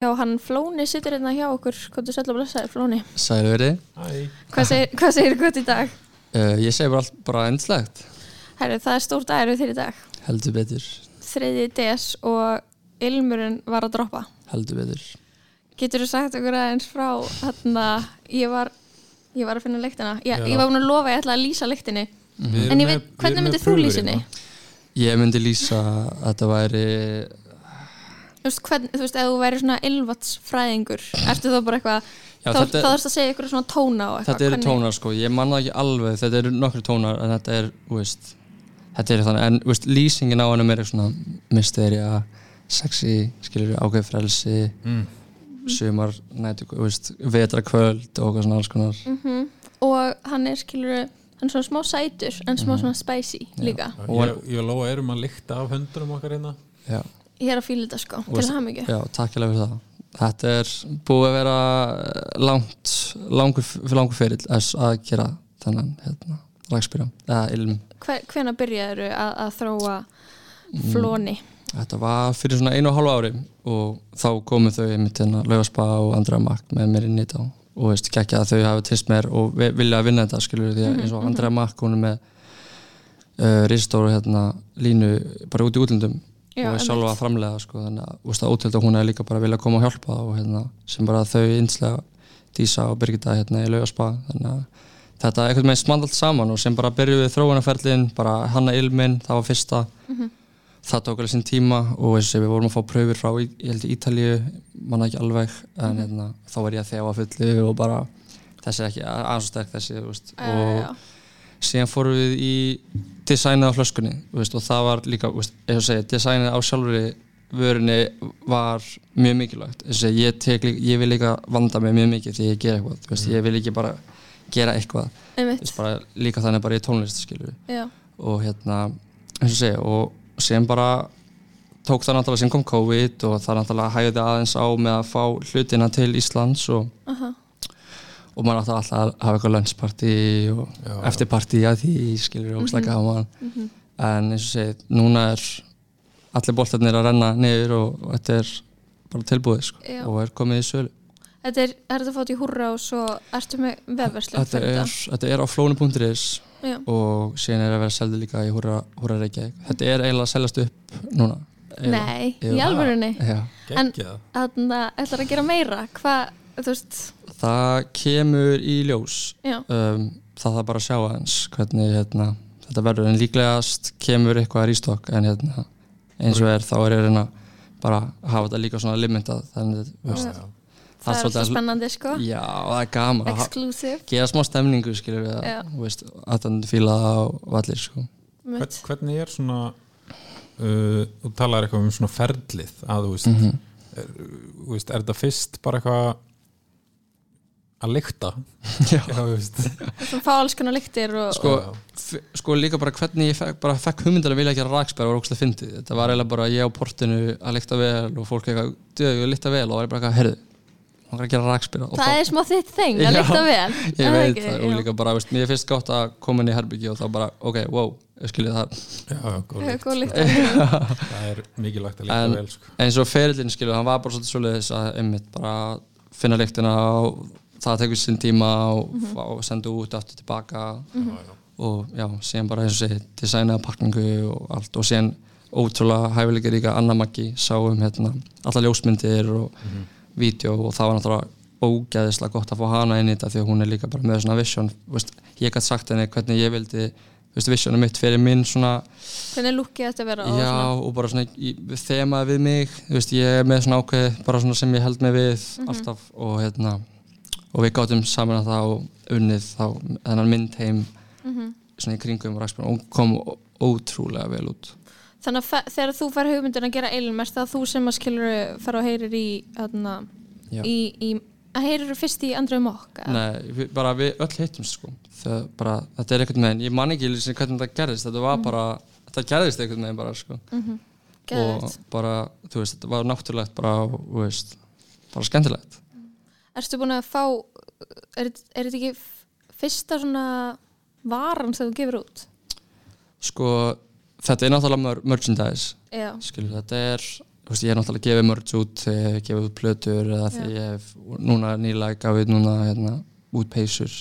Já, hann Flóni sittur hérna hjá okkur Hvað þú sætla að blessaði, Flóni Sælu verið. Æ, Hvað segir, hvað segir gott í dag? Uh, ég segi bara, allt- bara endslegt. Herru, það er stór dagur við þér í dag Heldur betur. Þriði DS og ilmurinn var að droppa Heldur betur. Getur þú sagt okkur aðeins frá hérna, ég var ég var að finna lyktina, ég, ég var búin að lofa ég ætla að lýsa lyktinni við erum en ég veit, hvernig myndir þú henni? hérna. Ég myndi lýsa að þetta væri, Þú veist, hvern, þú veist, ef þú væri svona ylvatsfræðingur ertu þá bara eitthvað Já, þá, þarfst að segja ykkur svona tóna og eitthvað þetta eru tónar sko, ég manna ekki alveg, þetta eru nokkru tónar en þetta er, þú veist, þetta er þannig, en þú veist, lýsingin á hann er meira svona mysteria, sexy, skilur ákveð frelsi, Mm. sumar, nætu, þú veist, vetrakvöld og eitthvað svona alls konar. Mhm. og hann er skilur hann er svona smá sætur en smá Mhm. svona spicy líka Og- Ég, ég lofa erum að lykta af höndunum okkar hérna Já, ég er að fíla þetta sko, til s- hamingju já, takk alveg fyrir það. Þetta er búið að vera langt, langur, fyrir langur þess að gera þennan, hérna, lagspyrja, eða ilm. Hve, hvena byrjaður að, að þróa Mm. flóni Þetta var fyrir svona einu og hálfu ári og þá komu þau einmitt hérna Laufaspa og Andra Makk með mér inn í þetta og, veist, geggja að þau hafi trist mér og vi- vilja að vinna þetta skilur því að eins og Andra Makk hún er með uh, ristóru hérna línu bara út í útlundum Já, og er sjálfa að framlega sko þannig að úst, ótrúld að hún er líka bara að vilja koma og hjálpa og hérna sem bara þau einslega Dísa og Birgitta hérna í Laufaspa þannig að þetta er einhvern veginn smand allt saman og sem bara byrjuð við þróunarferlin bara hanna ilminn, það var fyrsta. Það tók alveg sinn tíma og eins og við vorum að fá pröfur frá Ítalíu manna ekki alveg en hérna, þá var ég að þefa fullu og bara þessi er ekki aðeins svo sterk þessi Já, og. Síðan fórum við í designið á flöskunni veist, og það var líka, veist, eins og segja designið á sjálfur vörunni var mjög mikilvægt. Eins og segja, ég, tek, ég vil líka vanda mig mjög mikið því ég ger eitthvað, veist, ég vil ekki bara gera eitthvað, bara líka þannig bara í tónlist og hérna, eins og segja og sem bara tók það náttúrulega sem kom COVID og það náttúrulega hægði aðeins á með að fá hlutina til Íslands og, Aha. Og maður átti alltaf að hafa eitthvað lunchparty og eftirparty að því skilur og slaka gaman en eins og segja, núna er allir boltarnir að renna niður og, og þetta er bara tilbúið sko, og er komið í sölu. Þetta er, er þetta fótt í húrra og svo ertu með vefverslu þetta er, þetta? er á flónu.is og síðan er að vera seldi líka í Húra, Húra Reykjavík. Þetta er eiginlega að seljast upp núna. Eiginlega. Nei, í alvörunni. En- Þannig að ætlar að gera meira. Hvað, Það kemur í ljós. Um, það þarf bara að sjá aðeins hvernig hérna, þetta verður. En líklegast kemur eitthvað í rístokk en hérna, eins og er þá er ég bara að hafa þetta líka svona limitað þannig að Já, það er svolítið alltaf spennandi sko. Já, það er gaman Exclusive. gera smá stemningu skilur við að, veist, að það fíla það og allir sko. Hvern. Hvernig er svona uh, þú talar eitthvað um svona ferlið að þú veist, Mhm. er, þú veist er þetta fyrst bara eitthvað að lykta. Þú fá alls konar lyktir og, sko, sko líka bara hvernig ég fekk, bara fekk hugmyndar að vilja gera rakspær og var ógst að fyndið. Þetta var eiginlega bara ég á portinu að lykta vel og fólk eitthvað, döðu, ég lykta vel. Og var ég bara eitthvað, herðu, maður að gera rakspær og það er smá þitt þeng að lykta vel. ég Er það veit ekki? það og líka bara, veist, mér finnst gátt að koma inn í herbyggi og þá bara, ok, wow, ég skiljið það. Já, góð Já, lykt. góð lykt. Það er mikilvægt að lykta En- vel sko. eins og ferillin skilju, hann var bara svolítið það tekur sinn tíma og, Mhm. og senda út aftur tilbaka Já, já. og já, síðan bara eins og segi designaða pakningu og allt og síðan ótrúlega hæfileika líka Anna Maggi sáum hérna alla ljósmyndir og Mhm. vídeo og það var náttúrulega ógæðislega gott að fá hana inn í þetta því að hún er líka bara með svona vision veist, ég gæti sagt henni hvernig ég vildi veist, visionum mitt fyrir minn svona Hvernig lukkið þetta vera og já svona. og bara svona í- þemaði við mig þú veist, ég er með svona ákveð bara svona sem ég held mig við Mhm. alltaf og hérna og við gáttum saman að það og unnið þá þennan myndheim Mhm. svona í kringum rækspjörn og kom ótrúlega vel út Þannig að þegar þú fær hugmyndin að gera eilum er það þú sem að skilur fara og heyrir í, Já. í, í að heyrir fyrst í Andreu Mokk eða? Nei, við, bara við öll hittumst sko bara, þetta er einhvern veginn, ég man ekki lýsing hvernig þetta gerðist, þetta var bara þetta gerðist einhvern veginn bara sko Mhm. og Geðveikt. bara, þú veist, þetta var náttúrulegt bara, og, þú veist, bara skemmtilegt Erstu búin að fá er, er þetta ekki fyrsta svona varan sem þú gefur út? sko, þetta er náttúrulega mer merchandise Já, skilur, þetta er veist, ég er náttúrulega gefið mörg út þegar ég gefið út plötur eða þegar ég hef núna nýlega gafið núna hérna, út peysur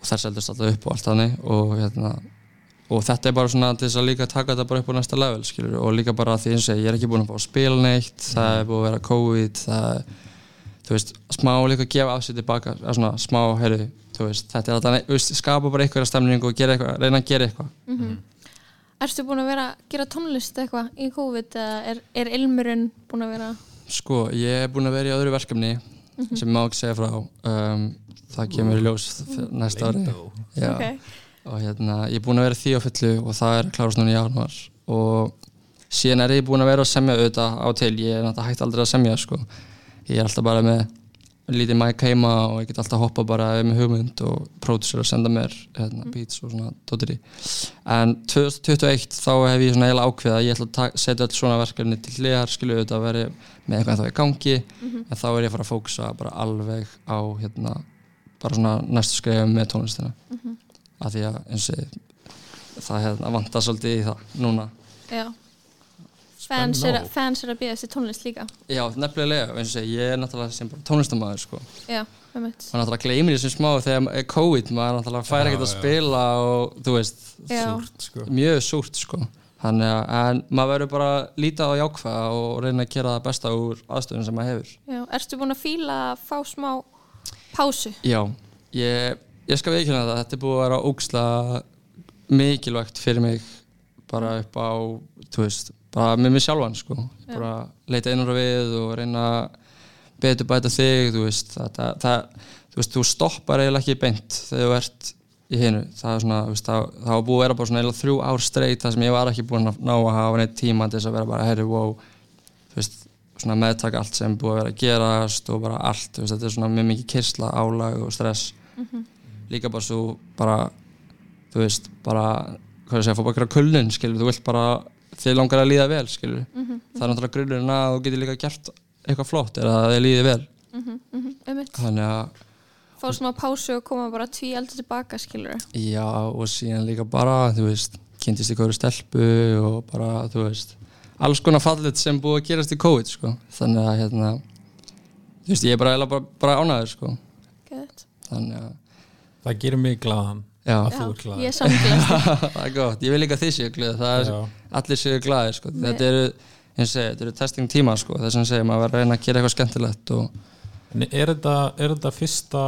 og þær seldast alltaf upp og allt þannig og hérna og þetta er bara svona til þess að líka taka þetta bara upp á næsta level skilur og líka bara því eins og ég er ekki búin að fá að spila neitt það er búin að vera COVID það er, þú veist, smá líka að gefa af sér tilbaka, svona smá, heyrðu þú veist, þetta er alltaf, þú veist, skapa bara einhverja stemningu og gera eitthvað, reyna að gera eitthvað. Erstu búin að vera að gera tónlist eitthvað í COVID eða er, er ilmurinn búin að vera? Sko, ég er búin að vera í öðru verkefni sem má ekki segja frá um, það kemur í ljós næsta ári Já. Ok. og hérna, ég er búin að vera því á fullu og það er að klárast núna í januar og síðan er ég búin að vera að semja auðvitað á til, ég er náttúrulega hægt aldrei að semja sko. Ég er alltaf bara með lítið mæk heima og ég get alltaf hoppa bara með hugmynd og pródusur að senda mér hérna, beats og svona dóttir í en 2021 þá hef ég svona eiginlega ákveða að ég ætla að setja öll svona verkefni til hliðar skilu auðvitað að vera með eitthvað þá í gangi en þá er ég að fara að fókusa bara alveg á hérna, bara svona næstu skrifum með tónlistina. Af því að eins og það hérna, vantar svolítið í það núna. Já Fans er, fans er að býða sér tónlist líka. Já, nefnilega, eins og ég, ég er náttúrulega sem bara tónlistamæður sko. Já, maður náttúrulega gleymir þessum smá þegar er COVID, maður náttúrulega fær Já, ekkert að spila og þú veist, Súrt, sko. mjög súrt sko. Þannig að en maður verður bara líta á jákvæða og reyna að gera það besta úr aðstöðun sem maður hefur. Já, erstu búin að fíla að fá smá pásu? já, ég, ég skal veikina það þetta er búið að vera ógsla mikilvægt fyrir mig bara upp á, þú veist bara með mig sjálfan sko. Bara leita innur við og reyna að betur bæta þig þú veist, það, það, það, þú, veist þú stoppar eiginlega ekki beint þegar þú ert í hinu. Það er svona, veist, það, það var búið að vera bara svona eiginlega þrjú ár streit þar sem ég var ekki búin að ná að hafa neitt tíma til þess að vera bara herri, wow. Þú veist, svona meðtaka allt sem búið að vera að gerast og bara allt, þú veist, þetta er svona mjög mikið kyrsla, álag og stress. Líka bara svo bara þú veist, bara hvað ég segja, fór bara að gera kulnun, skilur, þú vilt bara þið langar að líða vel, skilur það er náttúrulega grunnurinn að þú getur líka gert eitthvað flott, er að þið líði vel. Um eitt þannig að, Fá smá pásu og koma bara tví eldur tilbaka, skilur já, og síðan líka bara, þú veist, kynntist í hverju stelpu og bara, þú veist alls konar fallit sem búið að gerast í COVID, sko, þannig að hérna, þú veist, ég er bara, bara, bara ánæður, sko, þannig að Það gerir mig glaðan já, Já, er ég er samglast það er gott, ég vil líka þið séu er, Já. allir séu glæðir sko. þetta eru, eins og segja, þetta eru testing tíma sko. þess að segja, maður verður að reyna að gera eitthvað skemmtilegt og En er þetta, er þetta fyrsta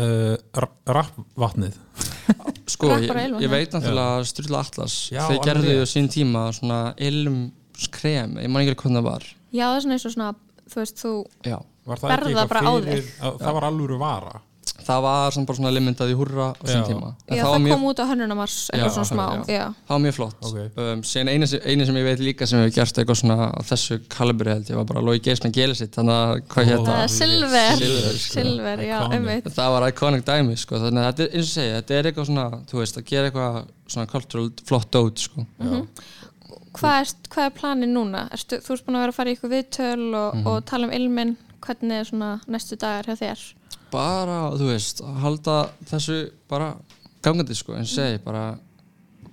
uh, rappvatnið? sko, ég, ég veit náttúrulega að Sturla Atlas, þau gerðu sín tíma svona ilmskrem ég man ekki hvernig það var Já, það er svona eins og svona, þú veist, þú já. Var það ekki Berða eitthvað bara á fyrir, að, það var alvöru vara? Það var svona bara svona limitað í hurra á Já. tíma En Já, það það, var mjög kom út á hönnunamars eitthvað svona smá, já. já, það var mjög flott Ok. um, síðan eini, sem- eini sem ég veit líka sem hefur gert eitthvað svona á þessu kalibri held ég var bara Lói Geis með gelið sitt þannig að hvað Það er silver, Silver, sko. silver, já, það var iconic dæmi sko. þannig að þetta er eins og segja, þetta er eitthvað svona þú veist, að gera eitthvað svona cultural flott dót sko. Hvað er, hvað er planin núna? Erstu, þú ert búin að vera að fara í ykkur viðtöl og, Mhm. og tala um ilminn hvernig er svona næstu dagar hjá þér? Bara, þú veist, að halda þessu bara gangandi sko, og segi, bara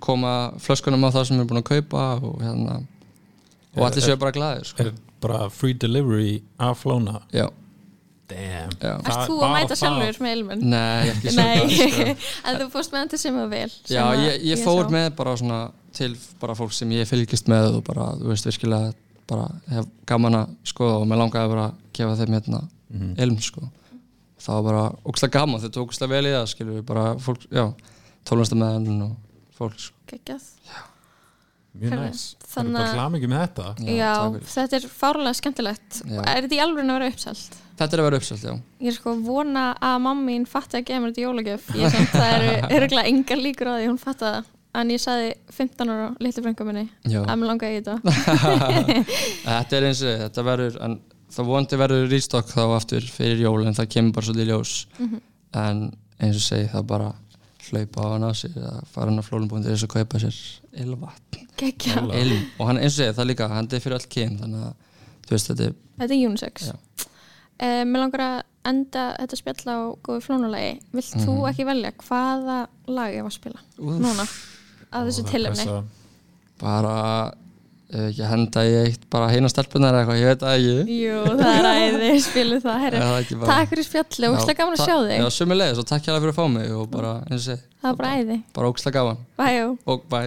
koma flöskunum á það sem við erum búin að kaupa og hérna og Er- allir séu bara glæðir sko. Er bara free delivery af flóna? já, Damn já Erst þú að mæta sjálfur með ilminn? nei, ekki Nei, sko. en þú fórst með hann til sem að vel sem já, að ég, ég fór sá. með bara svona til bara fólk sem ég fylgist með og bara, þú veist, virkilega bara hef gaman að skoða og mér langaði bara að gefa þeim hérna Mhm. ilm sko það var bara ógslag gaman, þau tók ógslag vel í það skilur við bara fólk, já, tólunstamenn og fólk sko. Geggjað. Mjög Herðu, næs Það er bara að- klamið með þetta Já, fyrir. þetta er fárlega skemmtilegt Já. Er þetta í alveg að vera uppselt? þetta er að vera uppselt, já Ég er sko að vona að mamma mín fatti að gefa mér þetta í jólagjöf Ég samt, það eru örgulega engar líkur á því hún fatti það En ég sagði 15 ára litlu frængu minni Já. að mér langaði í þetta þetta er eins og þetta verður en það vonandi verður rýstokk þá aftur fyrir jól en það kemur bara svolítið ljós. Mhm. en eins og segi það bara hlaupa á hann á sig að fara hann á flólunbúndi þess að kaupa sér Illa. ilm og hann eins og segi það líka, hann er fyrir öll kyn þannig að þú veist þetta er þetta er unisex. Uh, Mér langar að enda þetta spjall á góðu flónulagi Vilt þú Mhm. ekki velja hvaða lag ég var að spila Úff. núna Og þessu pressa- bara ekki að henda í eitt bara heina stelpunar eða eitthvað, ég veit það ekki. Jú, það er æði, spilum það Er það ekki bara- Takk fyrir spjalli og ókslega gaman að Já, sjá þig. Já, sömulegis og takk hérlega fyrir að fá mig og bara, eins og ég, Það er bara æði. bara ókslega gaman. Bæjó og bæ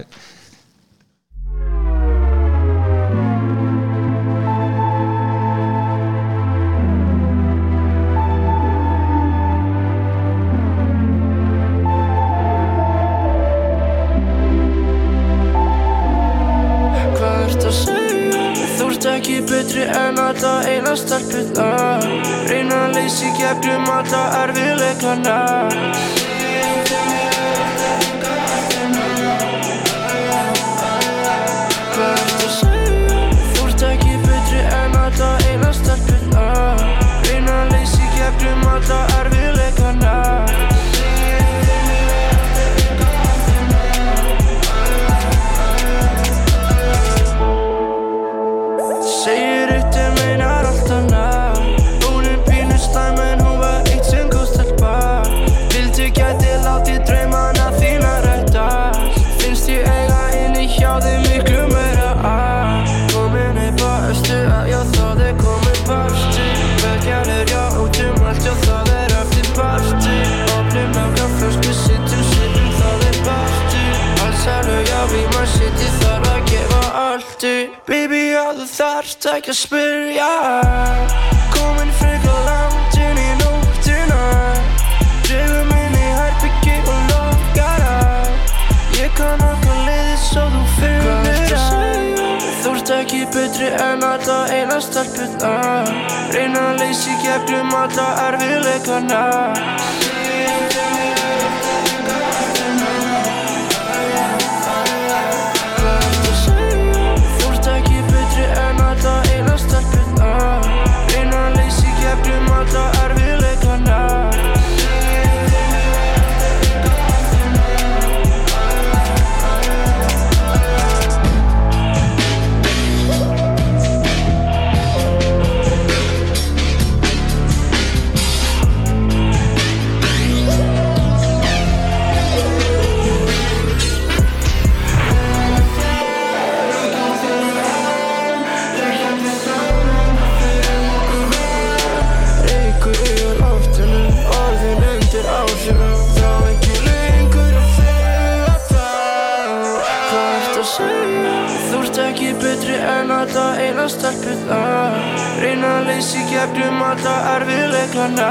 ekki betri en alla eina stelpuna Reyna að leysi gegnum alla erfiðleikana þarft ekki að spyrja. Komin frekar langt inn í nóttina. Drefum inn í herbyggi og lokar að. Ég kann okkar liði svo þú finnir að Þú ert ekki betri en alla eina stelpuna Reyna að leysi gegnum alla erfiðleikana betri en alla eina stelpuna Reyna að leysi gegnum alla erfiðleikana